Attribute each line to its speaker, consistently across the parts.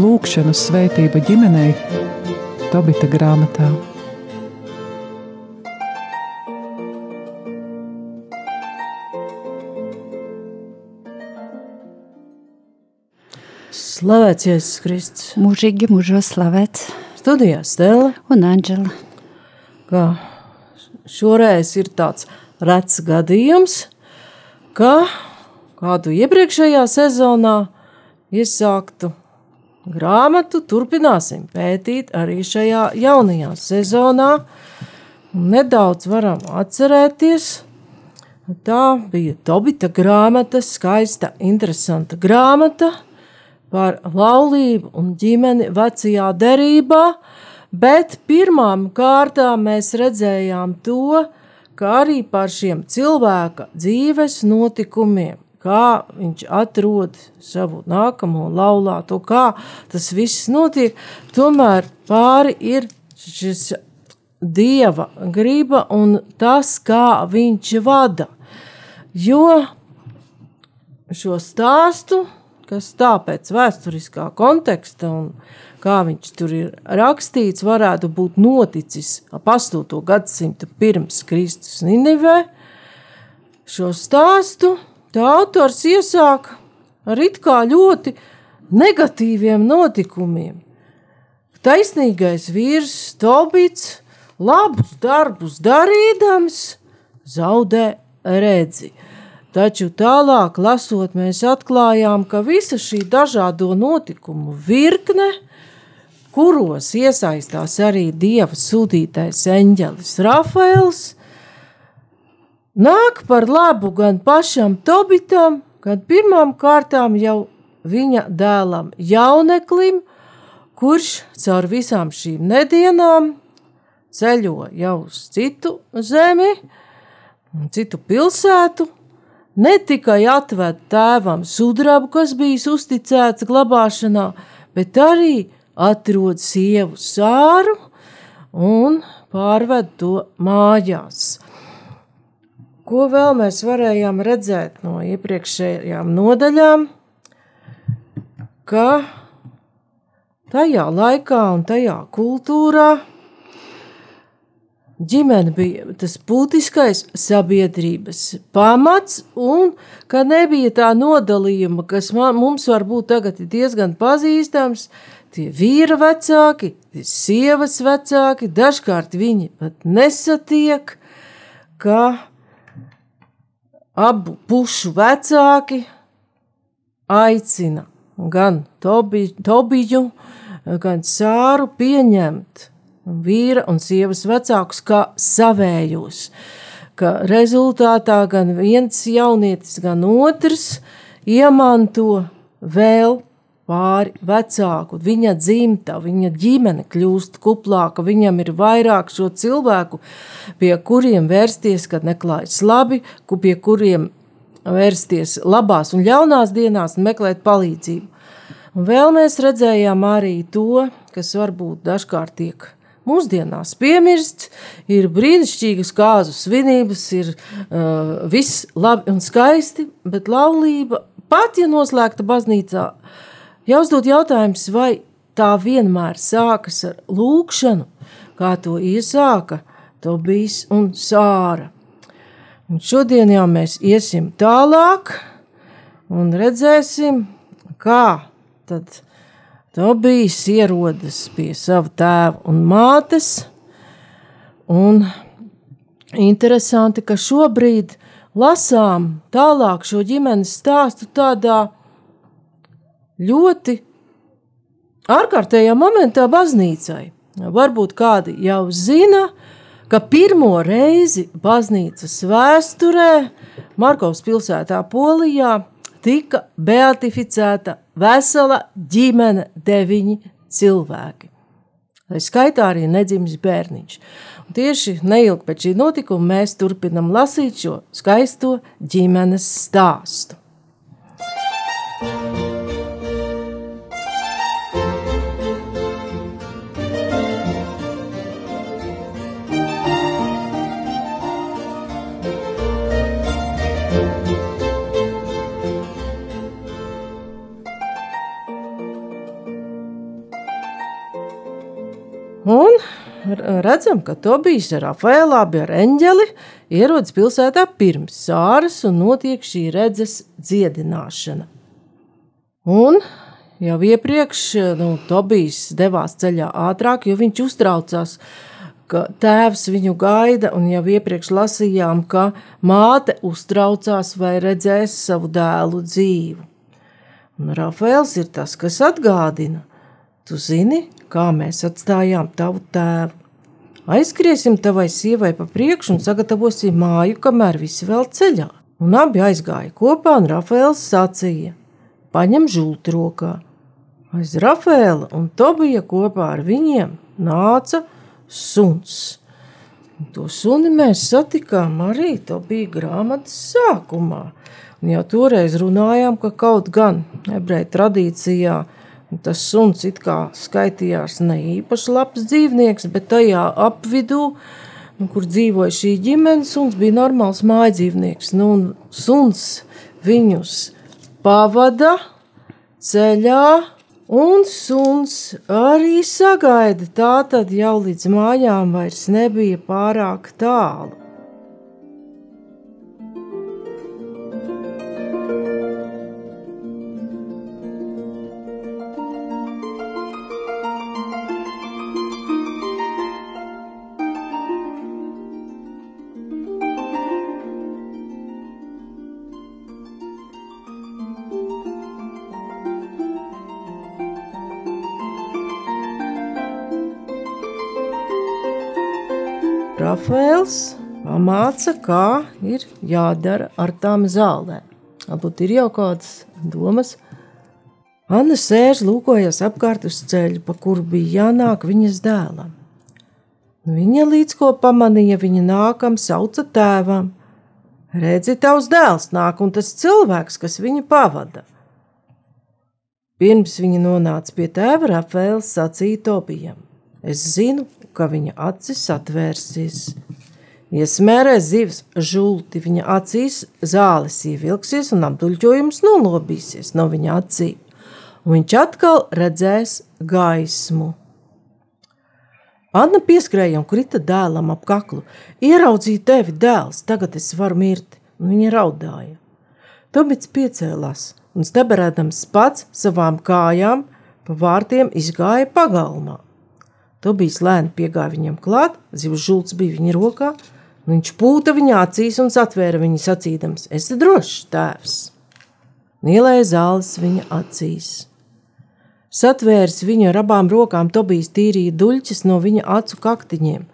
Speaker 1: Lūkšanu svētība ģimenei Tobita grāmatā.
Speaker 2: Slavēts Jēzus Kristus.
Speaker 3: Mūžīgi mūžos slavēts.
Speaker 2: Studijā Stela
Speaker 3: un Anģela.
Speaker 2: Kā šoreiz ir tāds rets gadījums, ka kādu iepriekšējā sezonā iesāktu grāmatu turpināsim pētīt arī šajā jaunajā sezonā. Nedaudz varam atcerēties, tā bija Tobita grāmata, skaista, interesanta grāmata – par laulību un ģimeni vecajā derībā, bet pirmām kārtām mēs redzējām to, ka arī par šiem cilvēka dzīves notikumiem, kā viņš atrod savu nākamo laulāto, kā tas viss notiek, tomēr pāri ir šis dieva griba un tas, kā viņš vada. Jo šo stāstu kas tā pēc vēsturiskā konteksta un kā viņš tur ir rakstīts, varētu būt noticis ap 8. gadsimtu pirms Kristus Ninivē. Šo stāstu tā autors iesāk ar it kā ļoti negatīviem notikumiem. Taisnīgais vīrs Tobits labus darbus darīdams zaudē redzi. Taču tālāk lasot, mēs atklājām, ka visa šī dažādo notikumu virkne, kuros iesaistās arī dieva sūtītais eņģelis Rafaels, nāk par labu gan pašam Tobitam, gan pirmām kārtām jau viņa dēlam Jauneklim, kurš caur visām šīm nedienām ceļo jau uz citu zemi, citu pilsētu, ne tikai atved tēvam sudrabu, kas bijis uzticēts glabāšanā, bet arī atrod sievu sāru un pārved to mājās. Ko vēl mēs varējām redzēt no iepriekšējām nodaļām? Ka tajā laikā un tajā kultūrā ģimene bija tas būtiskais sabiedrības pamats, un ka nebija tā nodalījuma, kas man, mums varbūt tagad ir diezgan pazīstams, tie vīra vecāki, tie sievas vecāki, dažkārt viņi pat nesatiek, ka abu pušu vecāki aicina gan Tobi, Tobiju, gan Sāru pieņemt vīra un sievas vecākus kā savējos. Ka rezultātā gan viens jaunietis, gan otrs iemanto vēl pāri vecāku, viņa dzimta, viņa ģimene kļūst kuplāka, viņam ir vairāk šo cilvēku, pie kuriem vērsties, kad neklājas labi, pie kuriem vērsties labās un ļaunās dienās un meklēt palīdzību. Un vēl mēs redzējām arī to, kas varbūt dažkārt tiek mūsdienās piemirsts, ir brīnišķīgas kāzu svinības, ir uh, viss labi un skaisti, bet laulība, pat ja noslēgta baznīcā, jāuzdod jautājums, vai tā vienmēr sākas ar lūkšanu, kā to iesāka Tobijs un Sāra. Un šodien jau mēs iesim tālāk un redzēsim, kā tad Tobijs ierodas pie sava tēva un mātes, un interesanti, ka šobrīd lasām tālāk šo ģimenes stāstu tādā ļoti ārkārtējā momentā baznīcai. Varbūt kādi jau zina, ka pirmo reizi baznīcas vēsturē Markovas pilsētā Polijā tika beatificēta vesela ģimene, deviņi cilvēki. Tā skaitā arī nedzimis bērniņš. Un tieši neilgi pēc šī notikuma mēs turpinam lasīt šo skaisto ģimenes stāstu. Redzam, ka Tobijs ar Rafaelu abi ar eņģeli ierodas pilsētā pirms sāras un notiek šī redzes dziedināšana. Un jau iepriekš nu, Tobijs devās ceļā ātrāk, jo viņš uztraucās, ka tēvs viņu gaida, un jau iepriekš lasījām, ka māte uztraucās vai redzēs savu dēlu dzīvu. Un Rafaels ir tas, kas atgādina, tu zini, kā mēs atstājām tavu tēvu. Aizskriesim tavai sievai pa priekšu un sagatavosim māju, kamēr visi vēl ceļā. Un abi aizgāja kopā, un Rafaels sacīja: Paņem žulti rokā. Aiz Rafaela un Tobija kopā ar viņiem nāca suns. Un to suni mēs satikām arī Tobija grāmatas sākumā. Un jau toreiz runājām, ka kaut gan ebreju tradīcijā Tas suns it kā skaitījās ne īpaši labs dzīvnieks, bet tajā apvidū, nu, kur dzīvoja šī ģimene, suns bija normāls mājdzīvnieks. Nu, suns viņus pavada ceļā, un suns arī sagaida. Tā tad jau līdz mājām vairs nebija pārāk tālu. Rafaels pamāca, kā ir jādara ar tām zālēm. Varbūt ir jau kādas domas. Anna sēž, lūkojas apkārt uz ceļu, pa kuru bija jānāk viņas dēlam. Viņa līdz ko pamanīja, viņa nākam sauca tēvam. Redzi, tavs dēls nāk, un tas cilvēks, kas viņu pavada. Pirms viņa nonāca pie tēva, Rafaels sacīja Tobijam: Es zinu, ka viņa acis atvērsies. Iesmērē zivs žulti viņa acīs, zāles ievilksies un apduļķojums nolobīsies no viņa acīm, un viņš atkal redzēs gaismu. Anna pieskrēja un krita dēlam ap kaklu. Ieraudzīju tevi, dēls, tagad es varu mirt, un viņa raudāja. Tobits piecēlās un steberēdams pats savām kājām pa vārtiem izgāja pagalmā. Tobijs lēni piegāja viņam klāt, zivs žults bija viņa rokā, viņš pūta viņa acīs un satvēra viņu sacīdams: Esi drošs, tēvs! Nielēja zāles viņa acīs. Satvērs viņu ar abām rokām, Tobijs tīrīja duļķis no viņa acu kaktiņiem.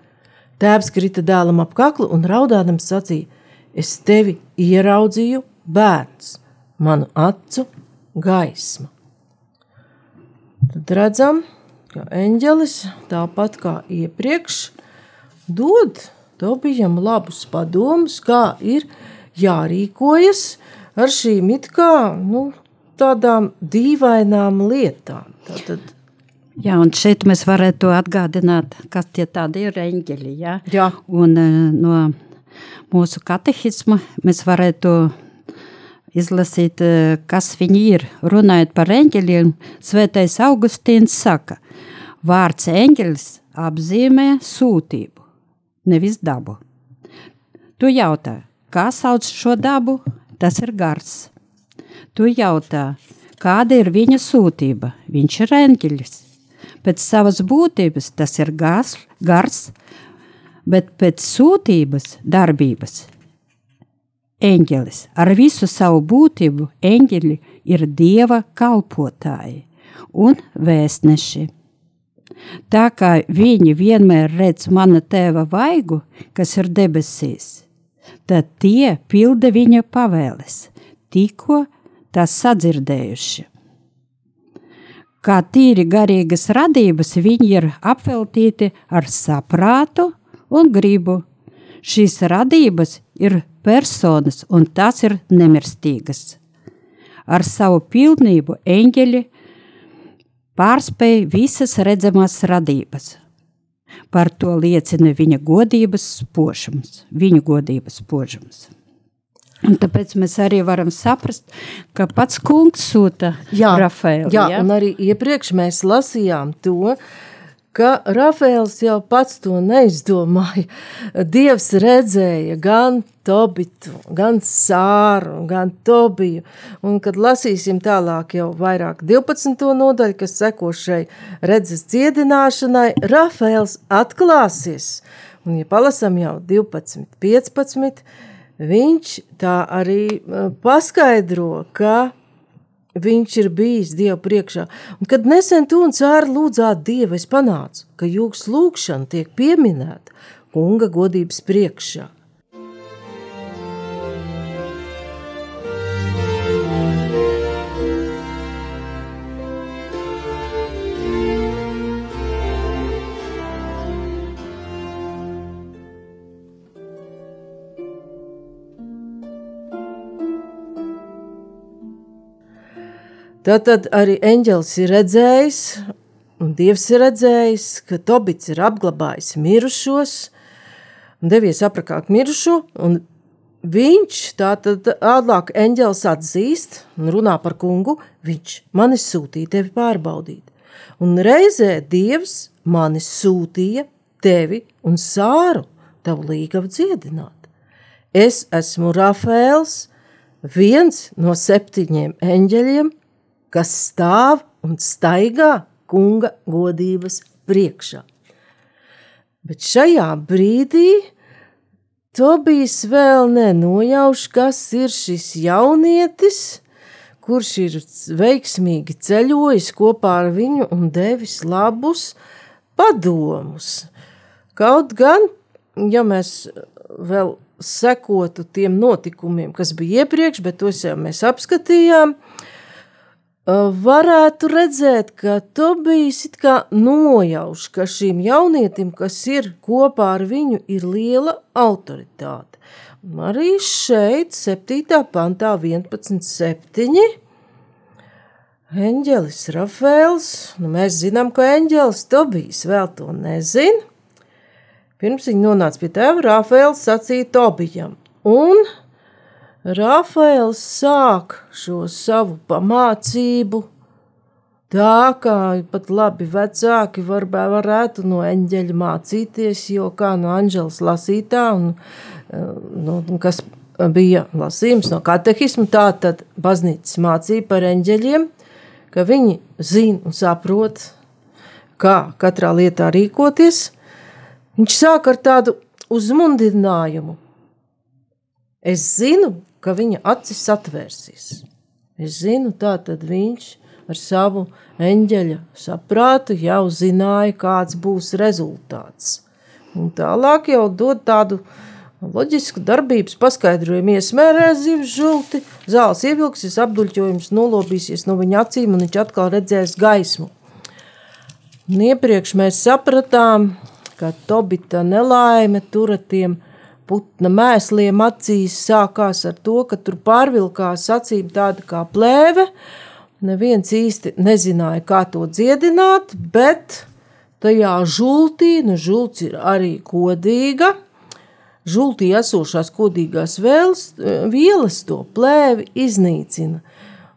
Speaker 2: Tēvs krita dēlam ap kaklu un raudādams sacīja: Es tevi ieraudzīju, bērns, manu acu gaismu. Tad redzam, ka eņģelis, tāpat kā iepriekš, dod Tobijam labus padomus, kā ir jārīkojas ar šīm it kā nu, tādām dīvainām lietām. Tātad,
Speaker 3: Jā, un šeit mēs varētu atgādināt, kas tie tādi ir eņģeļi. Ja?
Speaker 2: Jā.
Speaker 3: Un no mūsu katehisma mēs varētu izlasīt, kas viņi ir. Runājot par eņģeļiem, Svētais Augustīns saka, vārds eņģelis apzīmē sūtību, nevis dabu. Tu jautā, kā sauc šo dabu? Tas ir gars. Tu jautā, kāda ir viņa sūtība? Viņš ir eņģelis. Pēc savas būtības tas ir gars, gars bet pēc sūtības darbības eņģelis. Ar visu savu būtību eņģeļi ir dieva kalpotāji un vēstneši. Tā kā viņi vienmēr redz mana tēva vaigu, kas ir debesīs, tad tie pilda viņa pavēles, tikko tās sadzirdējuši. Kā tīri garīgas radības, viņi ir apveltīti ar saprātu un gribu. Šīs radības ir personas, un tās ir nemirstīgas. Ar savu pilnību eņģeļi pārspēja visas redzamās radības. Par to liecina viņa godības spožums, viņa godības spožums. Un tāpēc mēs arī varam saprast, ka pats kungs sūta
Speaker 2: jā,
Speaker 3: Rafaelu.
Speaker 2: Jā, jā, un arī iepriekš mēs lasījām to, ka Rafaels jau pats to neizdomāja. Dievs redzēja gan Tobitu, gan Sāru, gan Tobiju. Un, kad lasīsim tālāk jau vairāk 12. nodaļu, kas seko šai redzes dziedināšanai, Rafaels atklāsies. Un, ja palasam jau 12, 15, viņš tā arī eh, paskaidro, ka viņš ir bijis Dieva priekšā. Un, kad nesen tu un cēri lūdzāt Dievu, es panācu, ka jūsu lūgšana tiek pieminēta kunga godības priekšā. Tātad arī eņģelis ir redzējis, un Dievs ir redzējis, ka Tobits ir apglabājis mirušos un devies aprakāt mirušo, un viņš tātad ādlāk eņģelis atzīst un runā par kungu, viņš mani sūtīja tevi pārbaudīt. Un reizē Dievs mani sūtīja tevi un sāru tavu līgavu dziedināt. Es esmu Rafaels, viens no septiņiem eņģeļiem, kas stāv un staigā kunga godības priekšā. Bet šajā brīdī Tobijs vēl nenojauš, kas ir šis jaunietis, kurš ir veiksmīgi ceļojis kopā ar viņu un devis labus padomus. Kaut gan, ja mēs vēl sekotu tiem notikumiem, kas bija iepriekš, bet tos jau mēs apskatījām, uh, varētu redzēt, ka Tobijs it kā nojauš, ka šīm jaunietim, kas ir kopā ar viņu, ir liela autoritāte. Arī šeit, 7. pantā, 11.7. Eņģelis Rafēls, nu mēs zinām, ka eņģelis Tobijs vēl to nezina. Pirms viņa nonāca pie tēva, Rafēls sacīja Tobijam, un Rafaels sāk šo savu pamācību, tā kā pat labi vecāki varbūt varētu no eņģeļa mācīties, jo kā no Anģelas lasītā, un, eh, nu, kas bija lasījums no katehismu, tā tad baznīcas mācīja par eņģeļiem, ka viņi zina un saprot, kā katrā lietā rīkoties. Viņš sāk ar tādu uzmundrinājumu. Es zinu, ka viņa acis atvērsīs. Es zinu, tā tad viņš ar savu eņģeļa saprātu jau zināja, kāds būs rezultāts. Un tālāk jau dod tādu loģisku darbības paskaidrojumu. Iesmērē zivs žulti, zāles ievilksies, apduļķojums nolobīsies no viņa acīm un viņš atkal redzēs gaismu. Un iepriekš mēs sapratām, ka Tobita nelaime turatiem putna mēsliem acīs sākās ar to, ka tur pārvilkās acīm tāda kā plēve. Neviens īsti nezināja, kā to dziedināt, bet tajā žultī, nu žults ir arī kodīga, žultī esošās kodīgās vēles, vielas to plēvi iznīcina.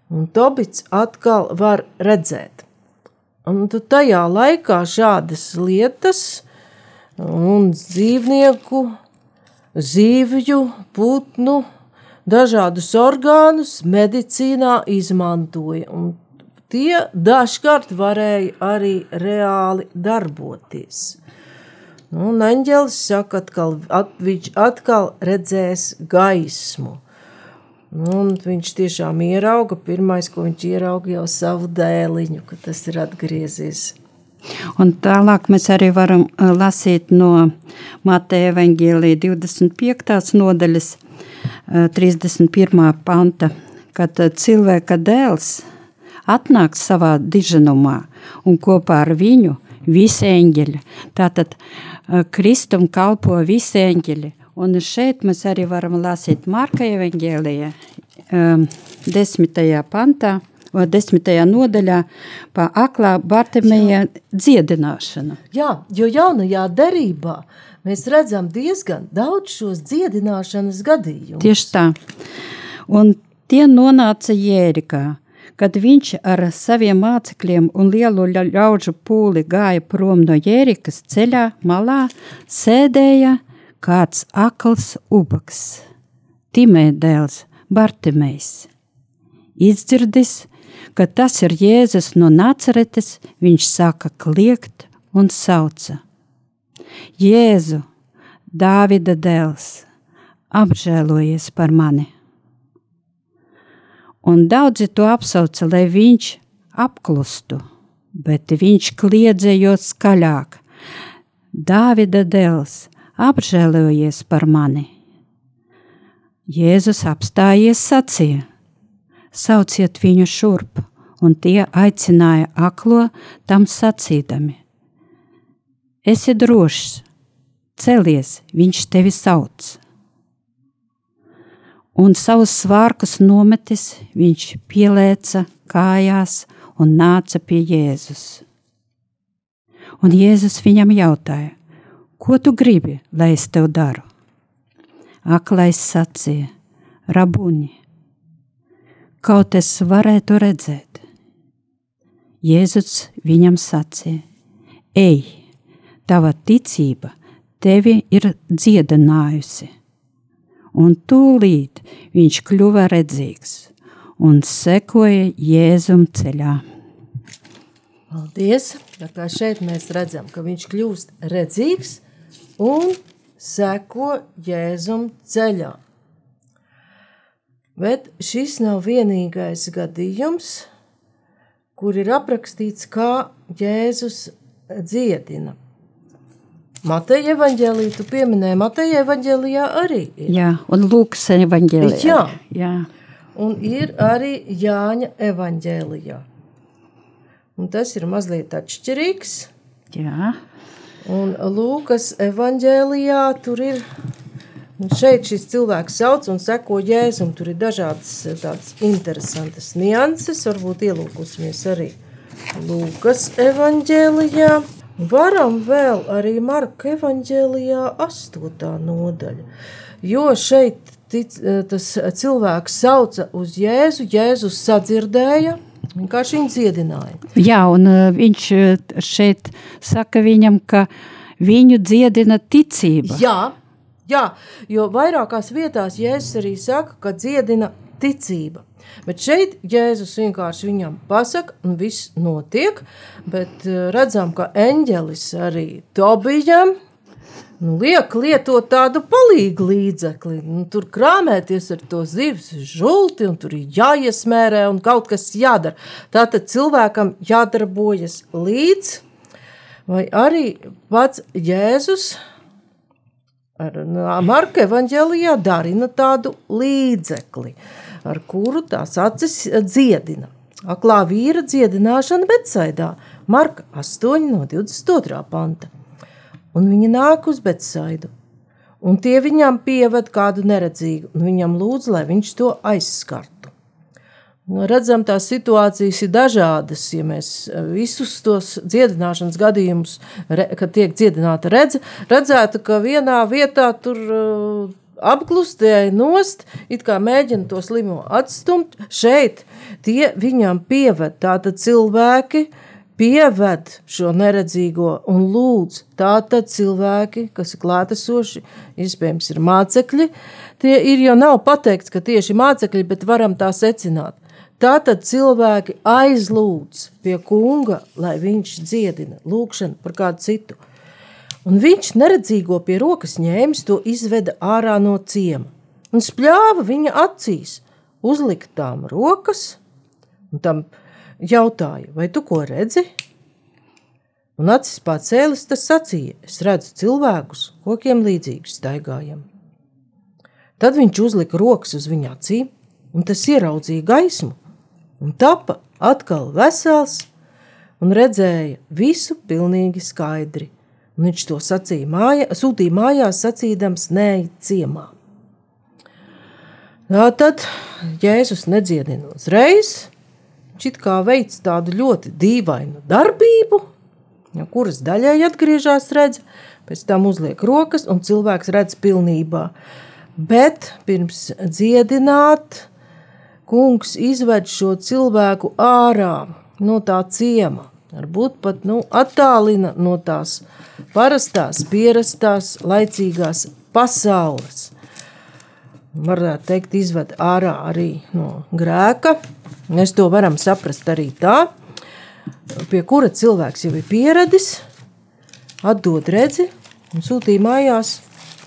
Speaker 2: Un Tobits atkal var redzēt. Un tajā laikā šādas lietas un dzīvnieku zivju, putnu, dažādus orgānus medicīnā izmantoja. Un tie dažkārt varēja arī reāli darboties. Nu, un eņģelis saka, atkal, at, viņš atkal redzēs gaismu. Nu, viņš tiešām ierauga, pirmais, ko viņš ierauga, jau savu dēliņu, ka tas ir atgriezies.
Speaker 3: Un tālāk mēs arī varam lasīt no Mateja Vangēlī 25. nodaļas 31. panta, kad cilvēka dēls atnāks savā diženumā un kopā ar viņu visi eņģeļi. Tātad Kristum kalpo visi eņģeļi. Un šeit mēs arī varam lasīt Marka evangēlijā, desmitajā pantā, desmitajā nodaļā par aklā Bartimēja dziedināšanu.
Speaker 2: Jā, jo jaunajā derībā mēs redzam diezgan daudz šos dziedināšanas gadījumus.
Speaker 3: Tieši tā. Un tie nonāca Jērikā, Kad viņš ar saviem mācekļiem un lielu ļaužu pūli gāja prom no Jērikas ceļā malā, sēdēja kāds akls ubaks, Timē dēls Bartimejs. Izdzirdis, ka tas ir Jēzus no Nacaretes, viņš sāka kliegt un sauca: Jēzu, Dāvida dēls, apžēlojies par mani! Un daudzi to apsauca, lai viņš apklustu, bet viņš kliedzējot skaļāk: Dāvida dēls, apžēlojies par mani! Jēzus apstājies sacīja: Sauciet viņu šurp, un tie aicināja aklo tam sacīdami: Esi drošs, celies, viņš tevi sauc! Un savus svārkus nometis, viņš pielēca kājās un nāca pie Jēzus. Un Jēzus viņam jautāja, ko tu gribi, lai es tev daru? Aklais sacīja, rabuni, kaut es varētu redzēt. Jēzus viņam sacīja, ej, tava ticība tevi ir dziedinājusi. Un tūlīt viņš kļuva redzīgs un sekoja Jēzum ceļā.
Speaker 2: Paldies! Tā šeit mēs redzam, ka viņš kļūst redzīgs un seko Jēzum ceļā. Bet šis nav vienīgais gadījums, kur ir aprakstīts, kā Jēzus dziedina. Mateja evanģēlī, tu pieminēji, Mateja evanģēlijā arī ir.
Speaker 3: Jā, un Lūkas evanģēlijā.
Speaker 2: Jā.
Speaker 3: Jā.
Speaker 2: Un ir arī Jāņa evanģēlijā. Un tas ir mazliet atšķirīgs.
Speaker 3: Jā.
Speaker 2: Un Lūkas evanģēlijā tur ir. Un šeit šis cilvēks sauc un seko jēzum. Tur ir dažādas tādas interesantas nianses. Varbūt ielūkosimies arī Lūkas evanģēlijā. Varam vēl arī Marka evanģēlijā astotā nodaļa. Jo šeit tic, tas cilvēks sauca uz Jēzu, Jēzus sadzirdēja, vienkārši viņu dziedināja.
Speaker 3: Jā, un uh, viņš šeit saka viņam, ka viņu dziedina ticība.
Speaker 2: Jā, jā, jo vairākās vietās Jēzus arī saka, ka dziedina ticība. Bet šeit Jēzus vienkārši viņam pasaka, un viss notiek. Bet eh, redzam, ka eņģelis arī Tobijam nu, liek lietot tādu palīgu līdzekli. Nu, tur krāpēties ar to zivs žulti, un tur ir jāiesmērē un kaut kas jādara. Tātad cilvēkam jādarbojas līdzi, vai arī pats Jēzus. Ar Marka evanģēlijā darina tādu līdzekli. Ar kuru tās acis dziedina. Aklā vīra dziedināšana Betsaidā, Marka 8 no 22. panta. Un viņi nāk uz Betsaidu, un tie viņam pieved kādu neredzīgu, un viņam lūdz, lai viņš to aizskartu. Nu, redzam, tās situācijas ir dažādas. Ja mēs visus tos dziedināšanas gadījumus, kad tiek dziedināta redze, redzētu, ka vienā vietā tur apklusēja nost, it kā mēģina to slimo atstumt. Šeit tie viņam pieved, tātad cilvēki pieved šo neredzīgo un lūdz. Tātad cilvēki, kas ir klātesoši, iespējams, ir mācekļi. Tie ir jau nav pateikts, ka tieši mācekļi, bet varam tā secināt. Tātad cilvēki aizlūdz pie kunga, lai viņš dziedina lūgšanu par kādu citu un viņš neredzīgo pie rokas ņēmis, to izveda ārā no ciema un spļāva viņa acīs, uzlika tām rokas un tam jautāja, vai tu ko redzi? Un acis pacēlis, tas sacīja, es redzu cilvēkus, kokiem līdzīgus staigājam. Tad viņš uzlika rokas uz viņa acīm, un tas ieraudzīja gaismu, un tapa atkal vesels, un redzēja visu pilnīgi skaidri. Un viņš to māja, sūtīja mājās, sacīdams, nē, ciemā. Tā tad Jēzus nedziedina uzreiz, šit kā veids tādu ļoti dīvainu darbību, ja kuras daļai atgriežas redz, pēc tam uzliek rokas un cilvēks redz pilnībā. Bet pirms dziedināt, kungs izved šo cilvēku ārā no tā ciema. Varbūt pat nu, attālina no tās parastās, pierastās, laicīgās pasaules. Varētu teikt, izved ārā arī no grēka. Mēs to varam saprast arī tā, pie kura cilvēks jau ir pieradis, atdod redzi un sūtīja mājās,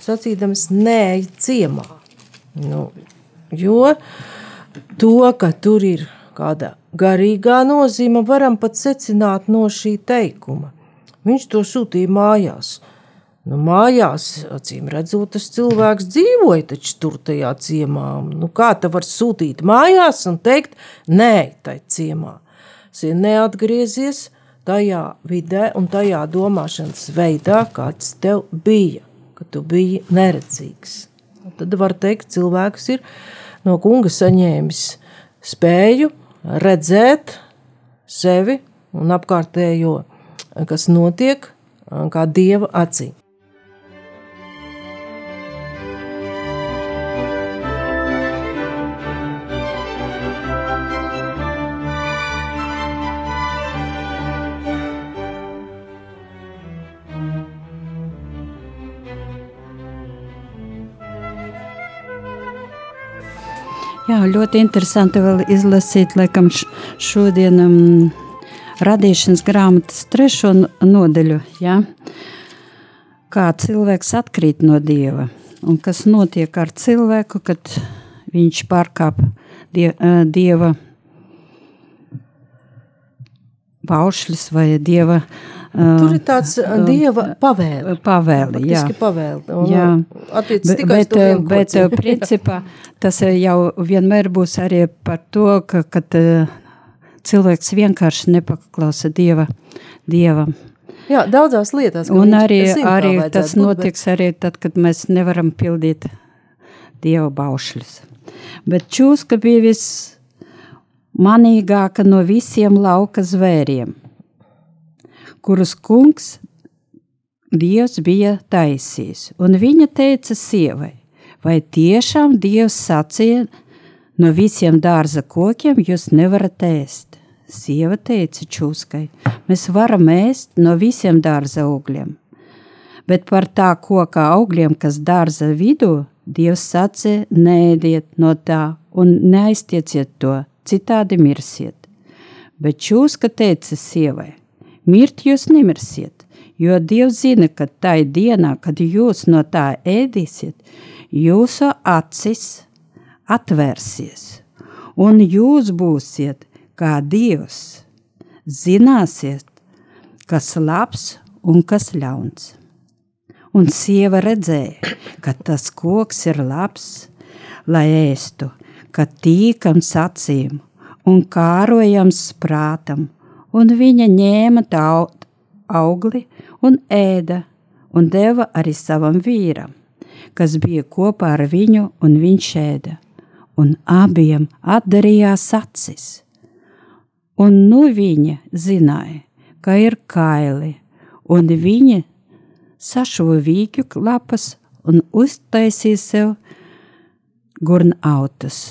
Speaker 2: sacīdams, nē, ciemā. Nu, jo to, ka tur ir kāda garīgā nozīme, varam pat secināt no šī teikuma. Viņš to sūtīja mājās. Nu, mājās, acīm redzot, tas cilvēks dzīvoja taču tur tajā ciemā. Nu, kā te var sūtīt mājās un teikt, nē, tai ciemā? Ir neatgriezies tajā vidē un tajā domāšanas veidā, kāds tev bija, kad tu biji neredzīgs. Un tad var teikt, cilvēks ir no kunga saņēmis spēju redzēt sevi un apkārtējo, kas notiek, kā dieva acīm.
Speaker 3: Jā, ļoti interesanti vēl izlasīt, laikam, šodien um, radīšanas grāmatas trešo nodaļu. Ja? Kā cilvēks atkrīt no dieva un kas notiek ar cilvēku, kad viņš pārkāp die, uh, dieva paušļus vai dieva uh,
Speaker 2: Tur ir tāds dieva pavēle.
Speaker 3: Pavēle, jā.
Speaker 2: pavēle.
Speaker 3: Jā.
Speaker 2: Attiec tikai
Speaker 3: bet,
Speaker 2: bet,
Speaker 3: bet principā tas jau vienmēr būs arī par to, ka, kad cilvēks vienkārši nepaklausa dieva, dievam.
Speaker 2: Jā, daudzās lietās.
Speaker 3: Un arī, arī tas būt, notiks bet... arī tad, kad mēs nevaram pildīt dieva baušļus. Bet čūska bija vismanīgāka no visiem lauka zvēriem kurus kungs Dievs bija taisījis. Un viņa teica sievai, vai tiešām Dievs sacīja, no visiem dārza kokiem jūs nevarat ēst? Sieva teica čūskai, mēs varam ēst no visiem dārza augļiem. Bet par tā koka augļiem, kas dārza vidū, Dievs sacīja, nēdiet no tā un neaiztieciet to, citādi mirsiet. Bet čūska teica sievai, Mirt jūs nemirsiet, jo Dievs zina, ka tai dienā, kad jūs no tā ēdīsiet, jūsu acis atvērsies, un jūs būsiet kā Dievs. Zināsiet, kas labs un kas ļauns. Un sieva redzēja, ka tas koks ir labs, lai ēstu, ka tīkams acīm un kārojams prātam un viņa ņēma tautu augli un ēda, un deva arī savam vīram, kas bija kopā ar viņu, un viņš ēda, un abiem atdarījās acis. Un nu viņa zināja, ka ir kaili, un viņa sašuva vīķu lapas un uztaisīja sev gurnautus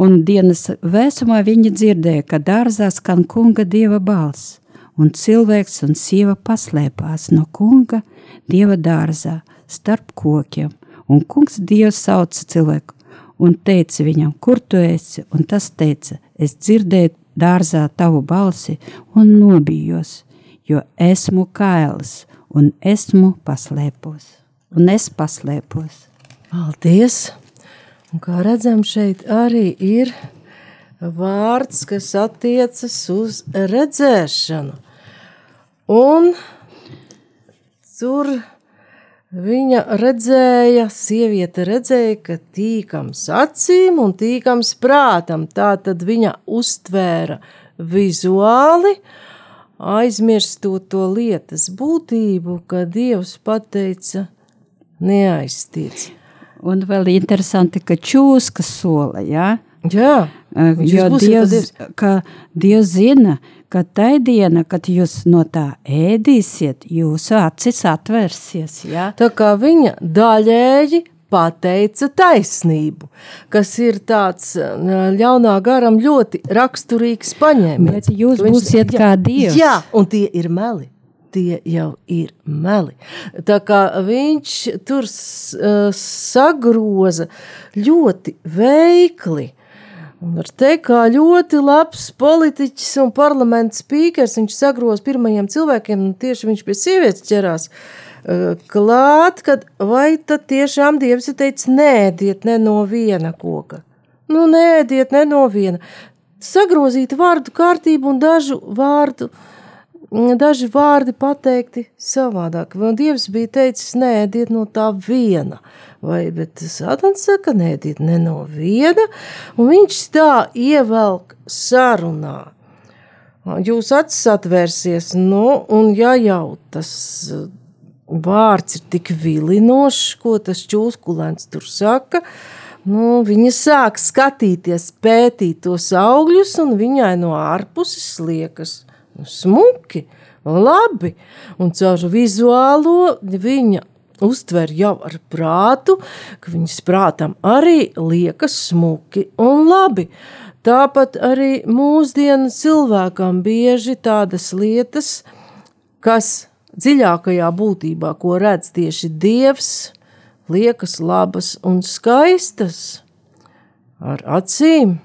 Speaker 3: un dienas vēsumā viņa dzirdēja, ka dārzā skan kunga dieva balss, un cilvēks un sieva paslēpās no kunga dieva dārzā starp kokiem, un kungs dievs sauca cilvēku un teica viņam, kur tu esi, un tas teica, es dzirdēju dārzā tavu balsi un nobijos, jo esmu kails un esmu paslēpos, un es paslēpos.
Speaker 2: Paldies! Un kā redzam, šeit arī ir vārds, kas attiecas uz redzēšanu. Un tur viņa redzēja, sieviete redzēja, ka tīkams acīm un tīkams prātam. Tā tad viņa uztvēra vizuāli, aizmirstot to lietas būtību, ka Dievs pateica, neaiztiec.
Speaker 3: Un vēl interesanti, ka čūska sola, ja?
Speaker 2: Jā,
Speaker 3: jo Dievs, Dievs zina, ka tai diena, kad jūs no tā ēdīsiet, jūsu acis atvērsies. Ja?
Speaker 2: Tā kā viņa daļēji pateica taisnību, kas ir tāds ļaunā garam ļoti raksturīgs paņēmiens.
Speaker 3: Bet jūs būsiet kā dievs.
Speaker 2: Jā, un tie ir meli. Tie jau ir meli. Tā kā viņš tur sagroza ļoti veikli. Un var teikt, kā ļoti labs politiķis un parlaments spīkers, viņš sagroza pirmajiem cilvēkiem, un tieši viņš pie sievietes ķerās. Uh, klāt, kad vai tad tiešām Dievs ir teicis, nēdiet ne no viena koka. Nu, nēdiet ne no viena. Sagrozīt vārdu kārtību un dažu vārdu, daži vārdi pateikti savādāk. Vai Dievs bija teicis, nēdiet no tā viena, vai, Sātans saka, nēdiet ne no viena, un viņš tā ievelk sarunā. Jūs acis atvērsies, nu, un ja jau tas vārds ir tik vilinošs, ko tas čūskulēns tur saka. Nu, viņa sāk skatīties, pētīt tos augļus, un viņai no ārpuses liekas smuki, labi. Un caur vizuālo viņa uztver jau ar prātu, ka viņas prātam arī liekas smuki un labi. Tāpat arī mūsdienu cilvēkam bieži tādas lietas, kas dziļākajā būtībā, ko redz tieši Dievs, liekas labas un skaistas, ar acīm,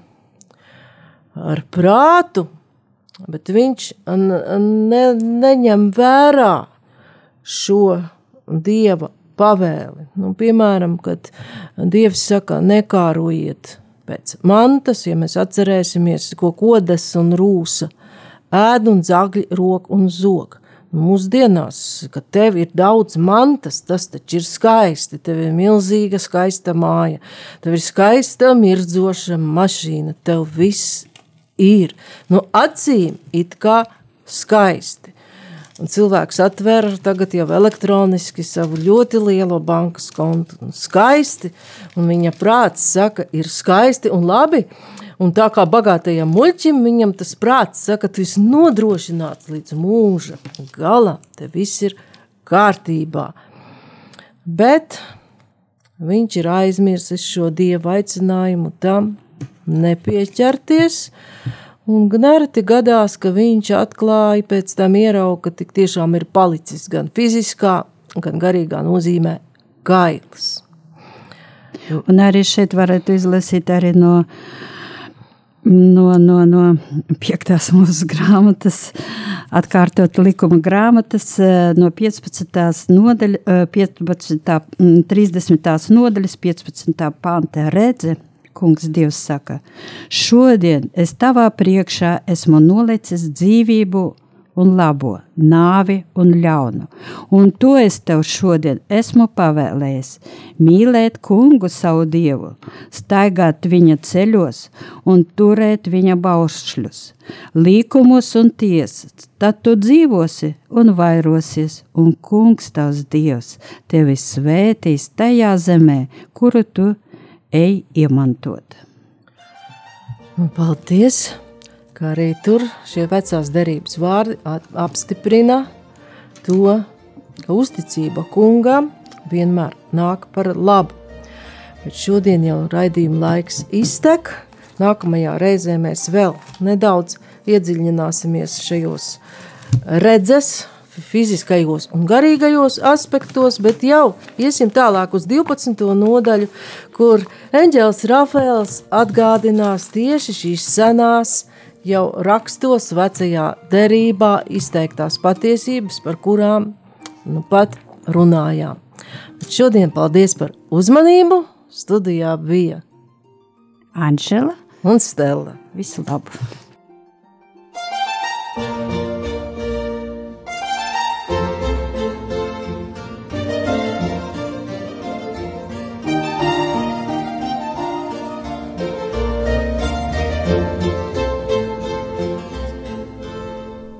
Speaker 2: ar prātu, bet viņš ne, neņem vērā šo Dieva pavēli. Nu, piemēram, kad Dievs saka, nekārojiet pēc mantas, ja mēs atcerēsimies, ko kodas un rūsa, ēd un zagļi, rok un zog. Mūsdienās, kad tev ir daudz mantas, tas taču ir skaisti. Tev ir milzīga, skaista māja, tev ir skaista, mirdzoša mašīna. Tev viss ir no acīm it kā skaisti. Un cilvēks atver tagad jau elektroniski savu ļoti lielo bankas kontu. Skaisti, un viņa prāts saka, ir skaisti un labi. Un tā kā bagātajam muļķim, viņam tas prāts saka, ka tu esi nodrošināts līdz mūža galam, te viss ir kārtībā. Bet viņš ir aizmirsis šo dievu aicinājumu tam nepieķerties, un gnerti gadās, ka viņš atklāja pēc tam ierauga, ka tik tiešām ir palicis gan fiziskā, gan garīgā nozīmē gailis.
Speaker 3: Un arī šeit varētu izlasīt arī no no, no, no piektās mūsu grāmatas, atkārtot likuma grāmatas, eh, no 15. nodaļa, 15. 30. nodaļas, 15. panta redze. Kungs Dievs saka, šodien es tavā priekšā esmu nolicis dzīvību un labo, nāvi un ļaunu. Un to es tev šodien esmu pavēlējis - mīlēt kungu savu dievu, staigāt viņa ceļos un turēt viņa baušļus, līkumus un tiesas. Tad tu dzīvosi un vairosies, un kungs tavs dievs tevi svētīs tajā zemē, kuru tu ej iemantot.
Speaker 2: Paldies! kā arī tur šie vecās derības vārdi apstiprina to, ka uzticība kungam vienmēr nāk par labu. Bet šodien jau raidījuma laiks iztek. Nākamajā reizē mēs vēl nedaudz iedziļināsimies šajos redzes, fiziskajos un garīgajos aspektos, bet jau iesim tālāk uz 12. nodaļu, kur eņģēlis Rafaels atgādinās tieši šīs senās jau rakstos vecajā derībā izteiktās patiesības, par kurām nu pat runājām. Bet šodien paldies par uzmanību. Studijā bija
Speaker 3: Anžela
Speaker 2: un Stela.
Speaker 3: Visu labu!